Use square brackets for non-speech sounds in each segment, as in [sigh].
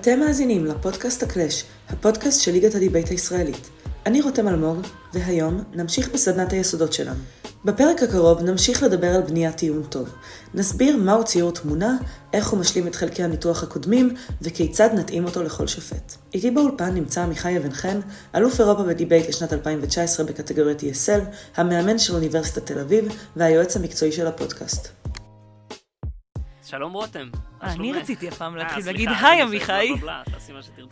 אתם מאזינים לפודקאסט הקלאש, הפודקאסט של ליגת הדיבייט הישראלית. אני רותם אלמוג, והיום נמשיך בסדנת היסודות שלנו. בפרק הקרוב נמשיך לדבר על בניית טיעון טוב. נסביר מהו ציור תמונה, איך הוא משלים את חלקי הניתוח הקודמים, וכיצד נתאים אותו לכל שופט. איתי באולפן נמצא עמיחי אבן חן, אלוף אירופה בדיבייט לשנת 2019 בקטגוריית ESL, המאמן של אוניברסיטת תל אביב, והיועץ המקצועי של הפודקאסט. שלום רותם. אה, אני רציתי הפעם להתחיל להגיד, היי עמיחי. מה.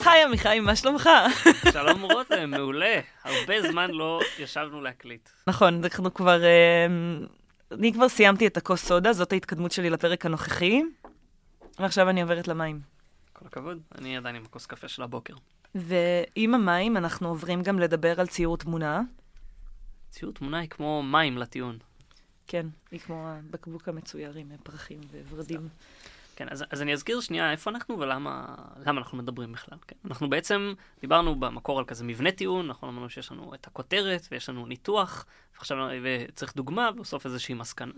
היי עמיחי, מה שלומך? שלום רותם, מעולה. הרבה זמן לא ישבנו להקליט. נכון, אנחנו כבר... אה, אני כבר סיימתי את הכוס סודה, זאת ההתקדמות שלי לפרק הנוכחי, ועכשיו אני עוברת למים. כל הכבוד, אני עדיין עם הכוס קפה של הבוקר. ועם המים אנחנו עוברים גם לדבר על ציור תמונה. ציור תמונה היא כמו מים לטיעון. כן, היא כמו הבקבוק המצויר עם פרחים וורדים. כן, אז, אז אני אזכיר שנייה איפה אנחנו ולמה למה אנחנו מדברים בכלל. כן? אנחנו בעצם דיברנו במקור על כזה מבנה טיעון, אנחנו אמרנו שיש לנו את הכותרת ויש לנו ניתוח, ועכשיו וצריך דוגמה ובסוף איזושהי מסקנה.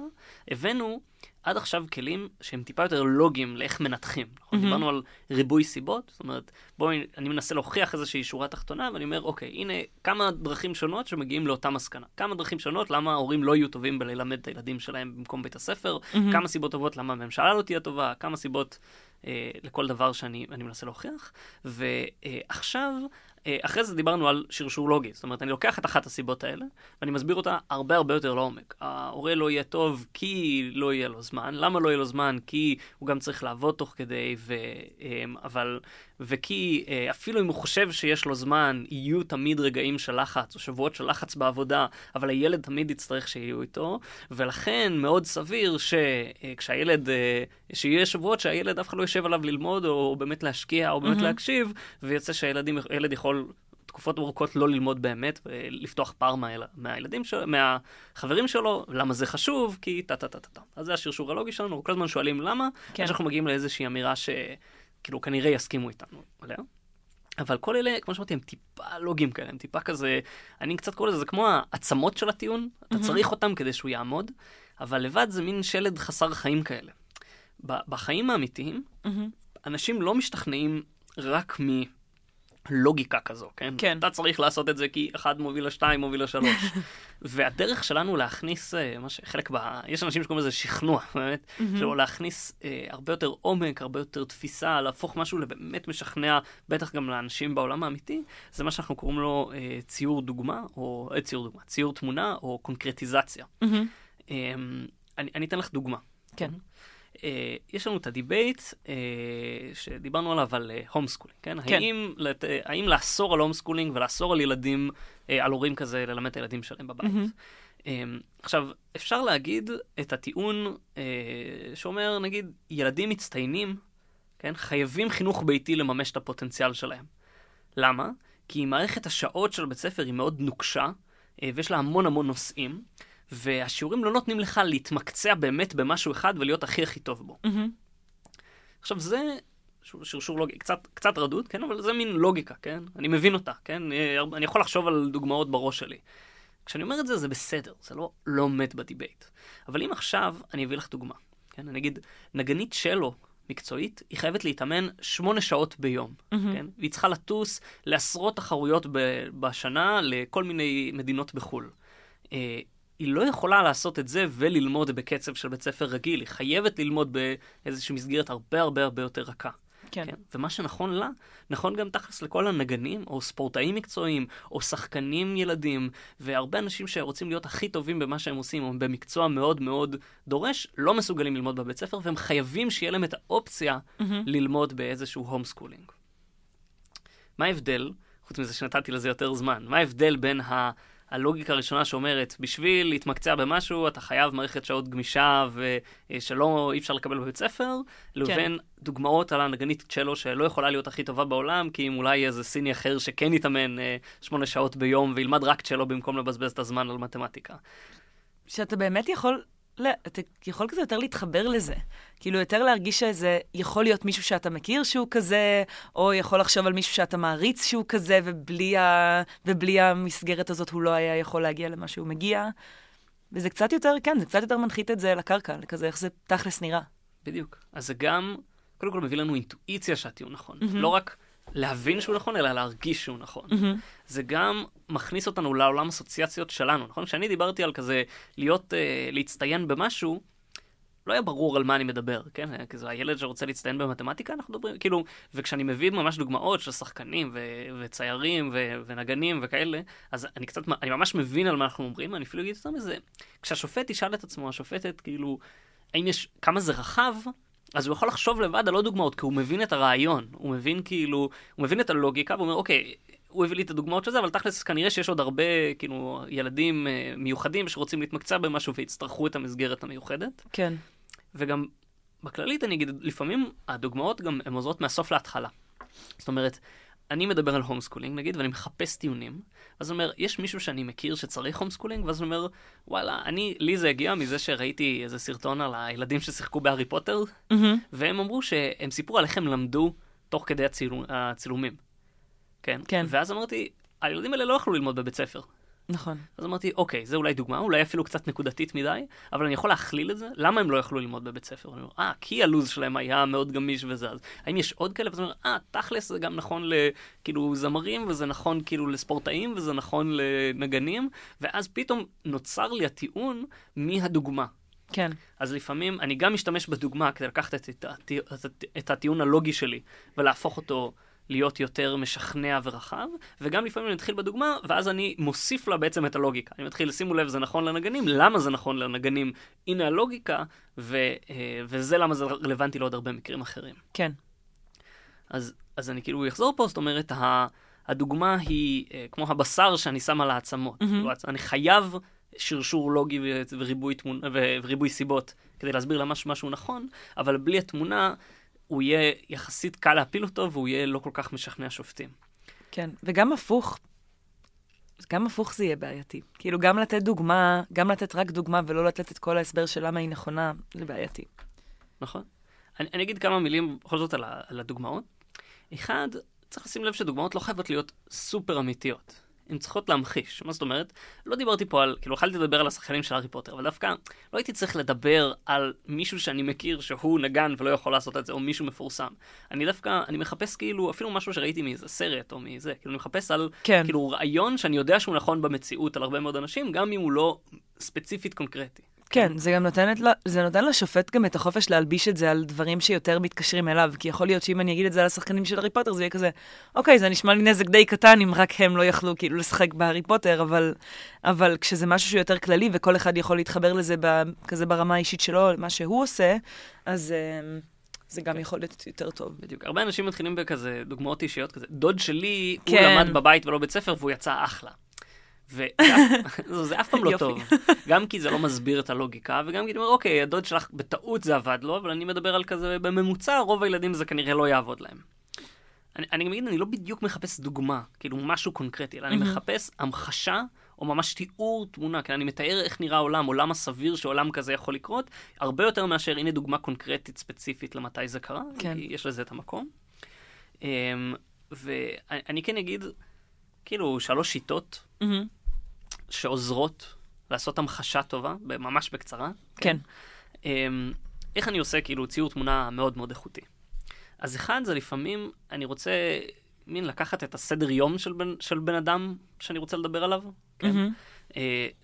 הבאנו עד עכשיו כלים שהם טיפה יותר לוגיים לאיך מנתחים. אנחנו מהמם. דיברנו על ריבוי סיבות, זאת אומרת, בואי, אני מנסה להוכיח איזושהי שורה תחתונה, ואני אומר, אוקיי, הנה כמה דרכים שונות שמגיעים לאותה מסקנה. כמה דרכים שונות למה ההורים לא יהיו טובים בללמד את הילדים שלהם במקום בית הספר, מהמם. כמה סיבות טובות למה הממשלה לא תהיה טובה, כמה סיבות אה, לכל דבר שאני אני מנסה להוכיח. ועכשיו, אה, אחרי זה דיברנו על שרשור לוגי. זאת אומרת, אני לוקח את אחת הסיבות האלה, ואני מסביר אותה הרבה הרבה יותר לעומק. ההורה לא יהיה טוב כי לא יהיה לו זמן. למה לא יהיה לו זמן? כי הוא גם צריך לעבוד תוך כדי, ו, אה, אבל... וכי אה, אפילו אם הוא חושב שיש לו זמן, יהיו תמיד רגעים של לחץ, או שבועות של לחץ בעבודה, אבל הילד תמיד יצטרך שיהיו איתו, ולכן מאוד סביר שכשהילד, אה, שיהיה שבועות שהילד אף אחד לא יושב עליו ללמוד, או באמת להשקיע, או באמת מהמם. להקשיב, ויוצא שהילד יכול תקופות ארוכות לא ללמוד באמת, ולפתוח פער מהיל... מהילדים שלו, מהחברים שלו, למה זה חשוב, כי טה טה טה טה. אז זה השרשור הלוגי שלנו, אנחנו כל הזמן שואלים למה, כן. עד שאנחנו מגיעים לאיזושהי אמירה שכאילו כנראה יסכימו איתנו עליה. אבל כל אלה, כמו שאמרתי, הם טיפה לוגיים כאלה, הם טיפה כזה, אני קצת קורא לזה, זה כמו העצמות של הטיעון, אתה. צריך אותם כדי שהוא יעמוד, אבל לבד זה מין שלד חסר חיים כאלה. בחיים האמיתיים, מהמם. אנשים לא משתכנעים רק מלוגיקה כזו, כן? כן. אתה צריך לעשות את זה כי אחד מוביל לשתיים, מוביל לשלוש. [laughs] והדרך שלנו להכניס, אה, מה שחלק ב... יש אנשים שקוראים לזה שכנוע, באמת. שלו להכניס אה, הרבה יותר עומק, הרבה יותר תפיסה, להפוך משהו לבאמת משכנע, בטח גם לאנשים בעולם האמיתי, זה מה שאנחנו קוראים לו אה, ציור דוגמה, או אה, ציור דוגמה, ציור תמונה או קונקרטיזציה. אה, אני, אני אתן לך דוגמה. כן. יש לנו את הדיבייט uh, שדיברנו עליו על homeschooling, כן? כן. האם, לת, אה, האם לאסור על homeschooling ולאסור על ילדים, על הורים כזה, ללמד את הילדים שלהם בבית? Um, עכשיו, אפשר להגיד את הטיעון שאומר, נגיד, ילדים מצטיינים, כן? חייבים חינוך ביתי לממש את הפוטנציאל שלהם. למה? כי מערכת השעות של בית ספר היא מאוד נוקשה, ויש לה המון המון נושאים. והשיעורים לא נותנים לך להתמקצע באמת במשהו אחד ולהיות הכי הכי טוב בו. מהמם. עכשיו זה שרשור לוגי, קצת, קצת רדוד, כן? אבל זה מין לוגיקה, כן? אני מבין אותה, כן? אה, אני יכול לחשוב על דוגמאות בראש שלי. כשאני אומר את זה, זה בסדר, זה לא, לא עומד בדיבייט. אבל אם עכשיו אני אביא לך דוגמה, כן? אני אגיד, נגנית שלו מקצועית, היא חייבת להתאמן שמונה שעות ביום, מהמם. כן? והיא צריכה לטוס לעשרות תחרויות ב- בשנה לכל מיני מדינות בחו"ל. היא לא יכולה לעשות את זה וללמוד בקצב של בית ספר רגיל, היא חייבת ללמוד באיזושהי מסגרת הרבה הרבה הרבה יותר רכה. כן. כן? ומה שנכון לה, נכון גם תכלס לכל הנגנים, או ספורטאים מקצועיים, או שחקנים ילדים, והרבה אנשים שרוצים להיות הכי טובים במה שהם עושים, או במקצוע מאוד מאוד דורש, לא מסוגלים ללמוד בבית ספר, והם חייבים שיהיה להם את האופציה מהמם. ללמוד באיזשהו homeschooling. מה ההבדל, חוץ מזה שנתתי לזה יותר זמן, מה ההבדל בין ה... הלוגיקה הראשונה שאומרת, בשביל להתמקצע במשהו, אתה חייב מערכת שעות גמישה ושלא, אי אפשר לקבל בבית ספר, לבין דוגמאות על הנגנית צ'לו שלא יכולה להיות הכי טובה בעולם, כי אם אולי איזה סיני אחר שכן יתאמן אה, שמונה שעות ביום וילמד רק צ'לו במקום לבזבז את הזמן על מתמטיקה. שאתה באמת יכול, לא, אתה יכול כזה יותר להתחבר לזה. כאילו, יותר להרגיש שזה יכול להיות מישהו שאתה מכיר שהוא כזה, או יכול לחשוב על מישהו שאתה מעריץ שהוא כזה, ובלי, ה... ובלי המסגרת הזאת הוא לא היה יכול להגיע למה שהוא מגיע. וזה קצת יותר, כן, זה קצת יותר מנחית את זה לקרקע, לכזה איך זה תכלס נראה. בדיוק. אז זה גם קודם כל מביא לנו אינטואיציה שהטיעון נכון. Mm-hmm. לא רק להבין שהוא נכון, אלא להרגיש שהוא נכון. Mm-hmm. זה גם מכניס אותנו לעולם אסוציאציות שלנו, נכון? כשאני דיברתי על כזה להיות, אה, להצטיין במשהו, לא היה ברור על מה אני מדבר, כן? כי זה הילד שרוצה להצטיין במתמטיקה, אנחנו מדברים, כאילו, וכשאני מביא ממש דוגמאות של שחקנים ו- וציירים ו- ונגנים וכאלה, אז אני קצת, אני ממש מבין על מה אנחנו אומרים, אני אפילו אגיד יותר מזה, כשהשופט ישאל את עצמו, השופטת, כאילו, האם יש, כמה זה רחב, אז הוא יכול לחשוב לבד על עוד דוגמאות, כי הוא מבין את הרעיון, הוא מבין כאילו, הוא מבין את הלוגיקה, והוא אומר, אוקיי, הוא הביא לי את הדוגמאות של זה, אבל תכלס כנראה שיש עוד הרבה, כאילו, ילדים uh, מיוחדים שרוצים להתמקצע במשהו ויצטרכו את המסגרת המיוחדת. כן. וגם בכללית, אני אגיד, לפעמים הדוגמאות גם הן עוזרות מהסוף להתחלה. זאת אומרת, אני מדבר על homeschooling נגיד, ואני מחפש טיעונים, ואז אני אומר, יש מישהו שאני מכיר שצריך homeschooling? ואז אני אומר, וואלה, אני, לי זה הגיע מזה שראיתי איזה סרטון על הילדים ששיחקו בהארי פוטר, mm-hmm. והם אמרו שהם סיפרו על איך הם למדו תוך כדי הצילום, הצילומים. כן? כן. ואז אמרתי, הילדים האלה לא יכלו ללמוד בבית ספר. נכון. אז אמרתי, אוקיי, זה אולי דוגמה, אולי אפילו קצת נקודתית מדי, אבל אני יכול להכליל את זה? למה הם לא יכלו ללמוד בבית ספר? אני אומר, אה, כי הלו"ז שלהם היה מאוד גמיש וזה, אז האם יש עוד כאלה? ואז אני אומר, אה, תכלס זה גם נכון לכאילו זמרים, וזה נכון כאילו לספורטאים, וזה נכון לנגנים, ואז פתאום נוצר לי הטיעון מהדוגמה. כן. אז לפעמים אני גם משתמש בדוגמה כדי לקחת את, את, את, את הטיעון הלוגי שלי ולהפוך אותו להיות יותר משכנע ורחב, וגם לפעמים אני מתחיל בדוגמה, ואז אני מוסיף לה בעצם את הלוגיקה. אני מתחיל, שימו לב, זה נכון לנגנים, למה זה נכון לנגנים? הנה הלוגיקה, ו, אה, וזה למה זה רלוונטי לעוד הרבה מקרים אחרים. כן. אז, אז אני כאילו אחזור פה, זאת אומרת, הדוגמה היא אה, כמו הבשר שאני שם על העצמות. Mm-hmm. אני חייב שרשור לוגי וריבוי, תמונה, וריבוי סיבות כדי להסביר למה משהו נכון, אבל בלי התמונה, הוא יהיה יחסית קל להפיל אותו, והוא יהיה לא כל כך משכנע שופטים. כן, וגם הפוך, גם הפוך זה יהיה בעייתי. כאילו, גם לתת דוגמה, גם לתת רק דוגמה ולא לתת את כל ההסבר של למה היא נכונה, זה בעייתי. נכון. אני, אני אגיד כמה מילים בכל זאת על, על הדוגמאות. אחד, צריך לשים לב שדוגמאות לא חייבות להיות סופר אמיתיות. הן צריכות להמחיש. מה זאת אומרת? לא דיברתי פה על, כאילו, יכלתי לדבר על השחקנים של הארי פוטר, אבל דווקא לא הייתי צריך לדבר על מישהו שאני מכיר שהוא נגן ולא יכול לעשות את זה, או מישהו מפורסם. אני דווקא, אני מחפש כאילו, אפילו משהו שראיתי מאיזה סרט או מזה, כאילו, אני מחפש על, כן. כאילו, רעיון שאני יודע שהוא נכון במציאות על הרבה מאוד אנשים, גם אם הוא לא ספציפית קונקרטי. כן, זה גם נותן, זה נותן לשופט גם את החופש להלביש את זה על דברים שיותר מתקשרים אליו, כי יכול להיות שאם אני אגיד את זה על השחקנים של הארי פוטר, זה יהיה כזה, אוקיי, זה נשמע לי נזק די קטן אם רק הם לא יכלו כאילו לשחק בהארי פוטר, אבל, אבל כשזה משהו שהוא יותר כללי וכל אחד יכול להתחבר לזה ב, כזה ברמה האישית שלו, מה שהוא עושה, אז... uh, זה גם כן. יכול להיות יותר טוב. בדיוק. הרבה אנשים מתחילים בכזה דוגמאות אישיות כזה. דוד שלי, כן. הוא למד בבית ולא בית ספר והוא יצא אחלה. וזה [laughs] אף פעם לא טוב. גם כי זה לא מסביר את הלוגיקה, וגם כי אני אומר, אוקיי, הדוד שלך בטעות זה עבד לו, אבל אני מדבר על כזה, בממוצע רוב הילדים זה כנראה לא יעבוד להם. אני, אני גם אגיד, אני לא בדיוק מחפש דוגמה, כאילו משהו קונקרטי, אלא אני מחפש המחשה או ממש תיאור תמונה, כי אני מתאר איך נראה העולם, עולם הסביר שעולם כזה יכול לקרות, הרבה יותר מאשר הנה דוגמה קונקרטית ספציפית למתי זה קרה, כן. כי יש לזה את המקום. Um, ואני כן אגיד, כאילו, שלוש שיטות mm-hmm. שעוזרות לעשות המחשה טובה, ממש בקצרה. כן. כן. איך אני עושה כאילו ציור תמונה מאוד מאוד איכותי? אז אחד זה לפעמים, אני רוצה מין לקחת את הסדר יום של בן, של בן אדם שאני רוצה לדבר עליו. כן? Mm-hmm. Uh,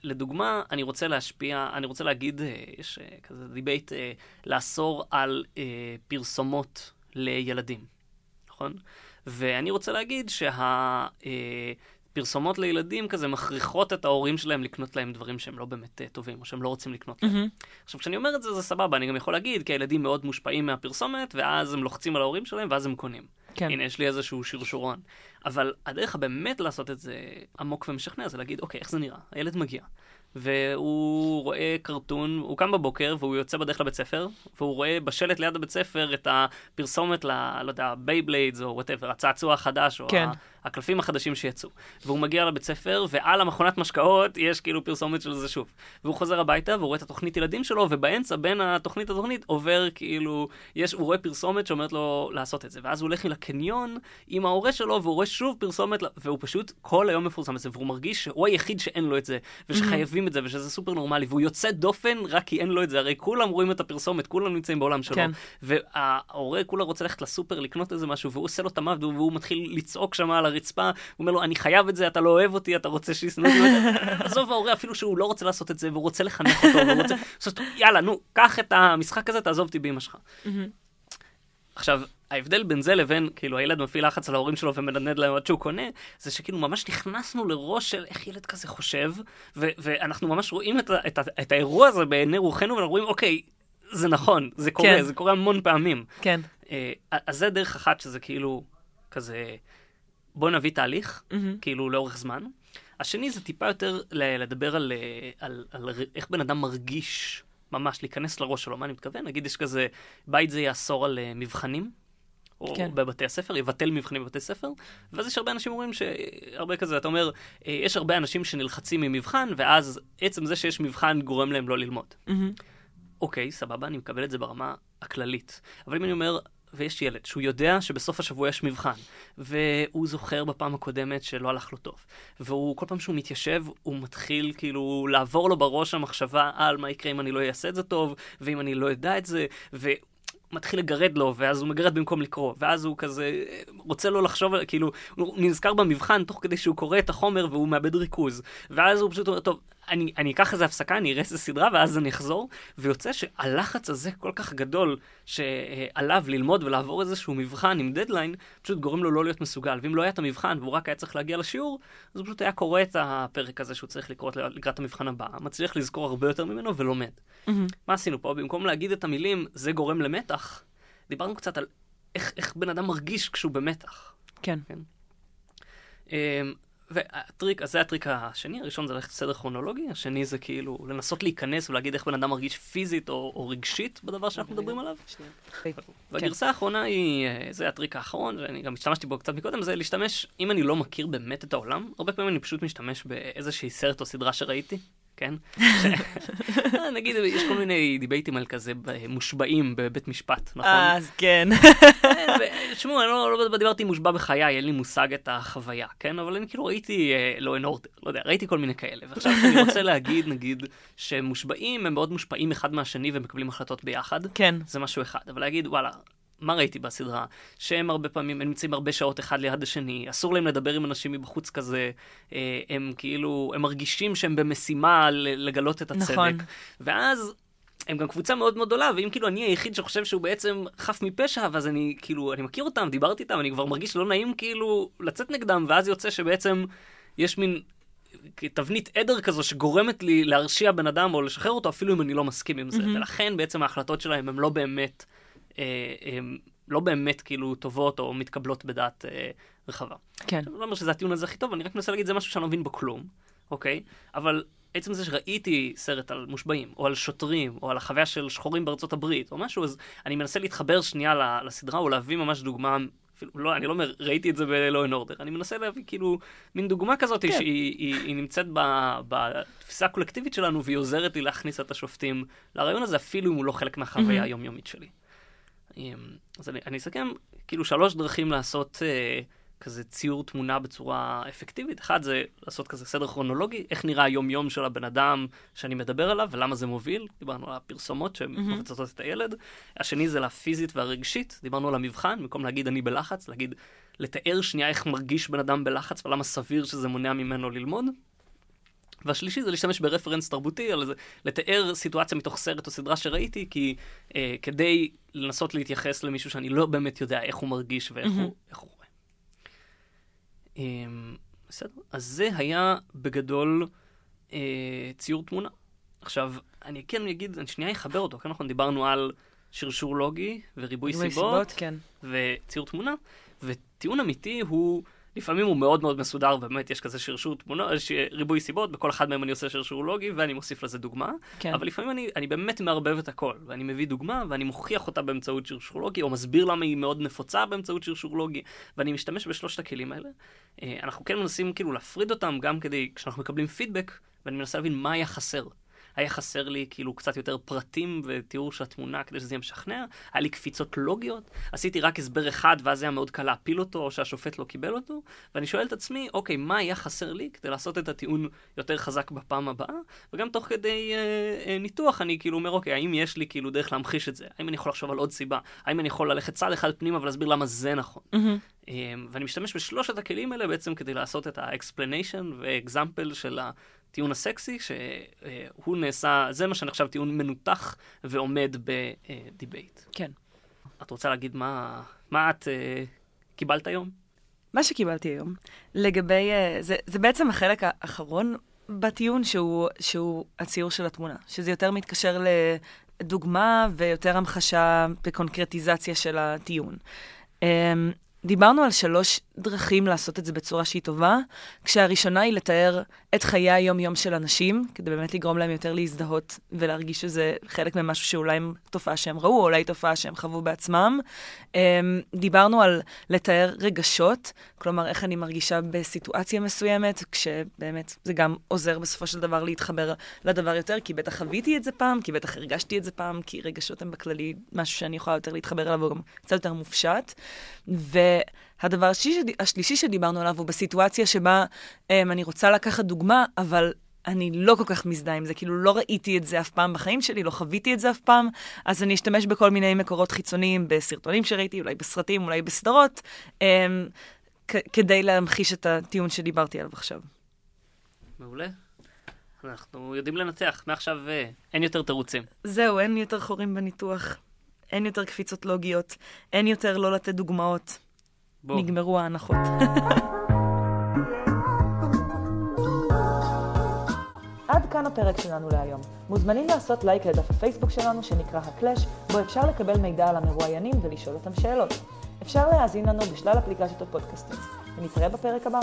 לדוגמה, אני רוצה להשפיע, אני רוצה להגיד, uh, יש uh, כזה דיבייט, uh, לאסור על uh, פרסומות לילדים, נכון? ואני רוצה להגיד שה... Uh, פרסומות לילדים כזה מכריחות את ההורים שלהם לקנות להם דברים שהם לא באמת uh, טובים, או שהם לא רוצים לקנות להם. Mm-hmm. עכשיו, כשאני אומר את זה, זה סבבה, אני גם יכול להגיד, כי הילדים מאוד מושפעים מהפרסומת, ואז הם לוחצים על ההורים שלהם, ואז הם קונים. כן. הנה, יש לי איזשהו שרשורון. אבל הדרך הבאמת לעשות את זה עמוק ומשכנע, זה להגיד, אוקיי, איך זה נראה? הילד מגיע. והוא רואה קרטון, הוא קם בבוקר והוא יוצא בדרך לבית ספר, והוא רואה בשלט ליד הבית ספר את הפרסומת ל... לא יודע, Beyblades או whatever, הצעצוע החדש, או כן. הקלפים החדשים שיצאו. והוא מגיע לבית ספר, ועל המכונת משקאות יש כאילו פרסומת של זה שוב. והוא חוזר הביתה, והוא רואה את התוכנית ילדים שלו, ובאמצע, בין התוכנית לתוכנית, עובר כאילו, יש, הוא רואה פרסומת שאומרת לו לעשות את זה. ואז הוא הולך לקניון עם ההורה שלו, והוא רואה שוב פרסומת, והוא פשוט כל היום מפורסם את זה, והוא מרגיש שהוא היחיד שאין לו את זה, ושחייבים את זה, ושזה סופר נורמלי, והוא יוצא דופן רק כי אין לו את זה, הרי כולם רואים את הפרסומת, כולם נמצאים בעולם שלו. כן. וההורה כולה רוצה ללכת לסופר לקנות איזה משהו, והוא עושה לו את המוות, והוא מתחיל לצעוק שם על הרצפה, הוא אומר לו, אני חייב את זה, אתה לא אוהב אותי, אתה רוצה שישנאו אותי. [laughs] עזוב ההורה, אפילו שהוא לא רוצה לעשות את זה, והוא רוצה לחנך אותו, והוא רוצה... [laughs] יאללה, נו, קח את המשחק הזה, תעזוב אותי באמא שלך. עכשיו, ההבדל בין זה לבין, כאילו, הילד מפעיל לחץ על ההורים שלו ומנדנד להם עד שהוא קונה, זה שכאילו ממש נכנסנו לראש של איך ילד כזה חושב, ו- ואנחנו ממש רואים את, את, את האירוע הזה בעיני רוחנו, ואנחנו רואים, אוקיי, זה נכון, זה קורה, כן. זה קורה המון פעמים. כן. אה, אז זה דרך אחת שזה כאילו, כזה, בוא נביא תהליך, מהמם. כאילו, לאורך זמן. השני זה טיפה יותר לדבר על, אה, על, על, על איך בן אדם מרגיש, ממש להיכנס לראש שלו, מה אני מתכוון? נגיד יש כזה, בית זה יאסור על אה, מבחנים. או כן. בבתי הספר, יבטל מבחנים בבתי ספר, ואז יש הרבה אנשים אומרים שהרבה כזה, אתה אומר, אה, יש הרבה אנשים שנלחצים ממבחן, ואז עצם זה שיש מבחן גורם להם לא ללמוד. מהמם. אוקיי, סבבה, אני מקבל את זה ברמה הכללית. אבל אם אני אומר, ויש ילד שהוא יודע שבסוף השבוע יש מבחן, והוא זוכר בפעם הקודמת שלא הלך לו טוב, והוא, כל פעם שהוא מתיישב, הוא מתחיל כאילו לעבור לו בראש המחשבה על מה יקרה אם אני לא אעשה את זה טוב, ואם אני לא אדע את זה, ו... מתחיל לגרד לו, ואז הוא מגרד במקום לקרוא, ואז הוא כזה רוצה לא לחשוב, כאילו, הוא נזכר במבחן תוך כדי שהוא קורא את החומר והוא מאבד ריכוז, ואז הוא פשוט אומר, טוב, אני, אני אקח איזה הפסקה, אני אראה איזה סדרה, ואז אני אחזור, ויוצא שהלחץ הזה כל כך גדול, שעליו ללמוד ולעבור איזשהו מבחן עם דדליין, פשוט גורם לו לא להיות מסוגל, ואם לא היה את המבחן והוא רק היה צריך להגיע לשיעור, אז הוא פשוט היה קורא את הפרק הזה שהוא צריך לקרוא לקראת המבחן הבא, מצליח לזכור הרבה יותר ממנו ולומד. מהמם. מה עשינו פה? במקום להגיד את המילים, זה גורם למתח, דיברנו קצת על איך, איך בן אדם מרגיש כשהוא במתח. כן. אמ, והטריק, אז זה הטריק השני, הראשון זה ללכת בסדר כרונולוגי, השני זה כאילו לנסות להיכנס ולהגיד איך בן אדם מרגיש פיזית או, או רגשית בדבר שאנחנו מדברים עליו. והגרסה האחרונה היא, אה, זה הטריק האחרון, ואני גם השתמשתי בו קצת מקודם, זה להשתמש, אם אני לא מכיר באמת את העולם, הרבה פעמים אני פשוט משתמש באיזושהי סרט או סדרה שראיתי, כן? אה, נגיד, יש כל מיני דיבייטים על כזה מושבעים בבית משפט, נכון? אז כן. תשמעו, אני לא, לא דיברתי מושבע בחיי, אין לי מושג את החוויה, כן? אבל אני כאילו ראיתי לא אין אורדר, לא יודע, ראיתי כל מיני כאלה. ועכשיו אני רוצה להגיד, נגיד, שמושבעים הם מאוד מושפעים אחד מהשני ומקבלים החלטות ביחד. כן. זה משהו אחד. אבל להגיד, וואלה, מה ראיתי בסדרה? שהם הרבה פעמים, הם נמצאים הרבה שעות אחד ליד השני, אסור להם לדבר עם אנשים מבחוץ כזה, אה, הם כאילו, הם מרגישים שהם במשימה לגלות את הצדק. נכון. ואז הם גם קבוצה מאוד מאוד גדולה, ואם כאילו אני היחיד שחושב שהוא בעצם חף מפשע, ואז אני כאילו, אני מכיר אותם, דיברתי איתם, אני כבר מרגיש לא נעים כאילו לצאת נגדם, ואז יוצא שבעצם יש מין תבנית עדר כזו שגורמת לי להרשיע בן אדם או לשחרר אותו, אפילו אם אני לא מסכים עם זה. מהמם. ולכן בעצם ההחלטות שלהם הן לא באמת, לא באמת כאילו טובות או מתקבלות בדעת אה, רחבה. כן. אני לא אומר שזה הטיעון הזה הכי טוב, אני רק מנסה להגיד, זה משהו שאני לא מבין בו כלום, אוקיי? אבל עצם זה שראיתי סרט על מושבעים, או על שוטרים, או על החוויה של שחורים בארצות הברית, או משהו, אז אני מנסה להתחבר שנייה לסדרה, או להביא ממש דוגמה, אפילו, לא, אני לא אומר, ראיתי את זה ב-Law and Order, אני מנסה להביא כאילו מין דוגמה כזאת, כן. שהיא היא, היא נמצאת ב- בתפיסה הקולקטיבית שלנו, והיא עוזרת לי להכניס את השופטים לרעיון הזה, אפילו אם הוא לא חלק מהחוויה מהמם. היומיומית שלי. אמ, אז אני, אני אסכם, כאילו שלוש דרכים לעשות אה, כזה ציור תמונה בצורה אפקטיבית. אחד זה לעשות כזה סדר כרונולוגי, איך נראה היום-יום של הבן אדם שאני מדבר עליו ולמה זה מוביל. דיברנו על הפרסומות שמבצעות את הילד. השני זה לפיזית והרגשית, דיברנו על המבחן, במקום להגיד אני בלחץ, להגיד, לתאר שנייה איך מרגיש בן אדם בלחץ ולמה סביר שזה מונע ממנו ללמוד. והשלישי זה להשתמש ברפרנס תרבותי, על זה, לתאר סיטואציה מתוך סרט או סדרה שראיתי, כי אה, כדי לנסות להתייחס למישהו שאני לא באמת יודע איך הוא מרגיש ואיך מהמם. הוא, הוא רואה. אה, בסדר, אז זה היה בגדול אה, ציור תמונה. עכשיו, אני כן אגיד, אני שנייה אחבר אותו, כן נכון, דיברנו על שרשור לוגי וריבוי ריבוי סיבות, כן. וציור תמונה, וטיעון אמיתי הוא לפעמים הוא מאוד מאוד מסודר, ובאמת יש כזה שרשור תמונות, יש ריבוי סיבות, בכל אחד מהם אני עושה שרשור לוגי, ואני מוסיף לזה דוגמה. כן. אבל לפעמים אני, אני באמת מערבב את הכל, ואני מביא דוגמה, ואני מוכיח אותה באמצעות שרשור לוגי, או מסביר למה היא מאוד נפוצה באמצעות שרשור לוגי, ואני משתמש בשלושת הכלים האלה. אה, אנחנו כן מנסים כאילו להפריד אותם, גם כדי, כשאנחנו מקבלים פידבק, ואני מנסה להבין מה היה חסר. היה חסר לי כאילו קצת יותר פרטים ותיאור של התמונה כדי שזה יהיה משכנע, היה לי קפיצות לוגיות, עשיתי רק הסבר אחד ואז היה מאוד קל להפיל אותו או שהשופט לא קיבל אותו, ואני שואל את עצמי, אוקיי, מה היה חסר לי כדי לעשות את הטיעון יותר חזק בפעם הבאה, וגם תוך כדי אה, אה, ניתוח אני כאילו אומר, אוקיי, האם יש לי כאילו דרך להמחיש את זה? האם אני יכול לחשוב על עוד סיבה? האם אני יכול ללכת צעד אחד פנימה ולהסביר למה זה נכון? Mm-hmm. ואני משתמש בשלושת הכלים האלה בעצם כדי לעשות את ה-explanation ו-example של. הטיעון הסקסי, שהוא נעשה, זה מה שנחשב טיעון מנותח ועומד בדיבייט. כן. את רוצה להגיד מה, מה את uh, קיבלת היום? מה שקיבלתי היום, לגבי, uh, זה, זה בעצם החלק האחרון בטיעון, שהוא, שהוא הציור של התמונה, שזה יותר מתקשר לדוגמה ויותר המחשה וקונקרטיזציה של הטיעון. Um, דיברנו על שלוש דרכים לעשות את זה בצורה שהיא טובה, כשהראשונה היא לתאר את חיי היום-יום של אנשים, כדי באמת לגרום להם יותר להזדהות ולהרגיש שזה חלק ממשהו שאולי הם תופעה שהם ראו, או אולי תופעה שהם חוו בעצמם. אמ, דיברנו על לתאר רגשות, כלומר, איך אני מרגישה בסיטואציה מסוימת, כשבאמת זה גם עוזר בסופו של דבר להתחבר לדבר יותר, כי בטח חוויתי את זה פעם, כי בטח הרגשתי את זה פעם, כי רגשות הם בכללי משהו שאני יכולה יותר להתחבר אליו, והוא גם קצת יותר מופשט. ו... והדבר השלישי שדיברנו עליו הוא בסיטואציה שבה um, אני רוצה לקחת דוגמה, אבל אני לא כל כך מזדהה עם זה, כאילו לא ראיתי את זה אף פעם בחיים שלי, לא חוויתי את זה אף פעם, אז אני אשתמש בכל מיני מקורות חיצוניים, בסרטונים שראיתי, אולי בסרטים, אולי בסדרות, um, כדי להמחיש את הטיעון שדיברתי עליו עכשיו. מעולה. אנחנו יודעים לנצח, מעכשיו uh, אין יותר תירוצים. זהו, אין יותר חורים בניתוח, אין יותר קפיצות לוגיות, אין יותר לא לתת דוגמאות. בוא. נגמרו ההנחות. עד כאן הפרק שלנו להיום. מוזמנים לעשות לייק לדף הפייסבוק שלנו שנקרא הקלאש, בו אפשר לקבל מידע על המרואיינים ולשאול אותם שאלות. אפשר להאזין לנו בשלל אפליקציות הפודקאסטים. ונתראה בפרק הבא.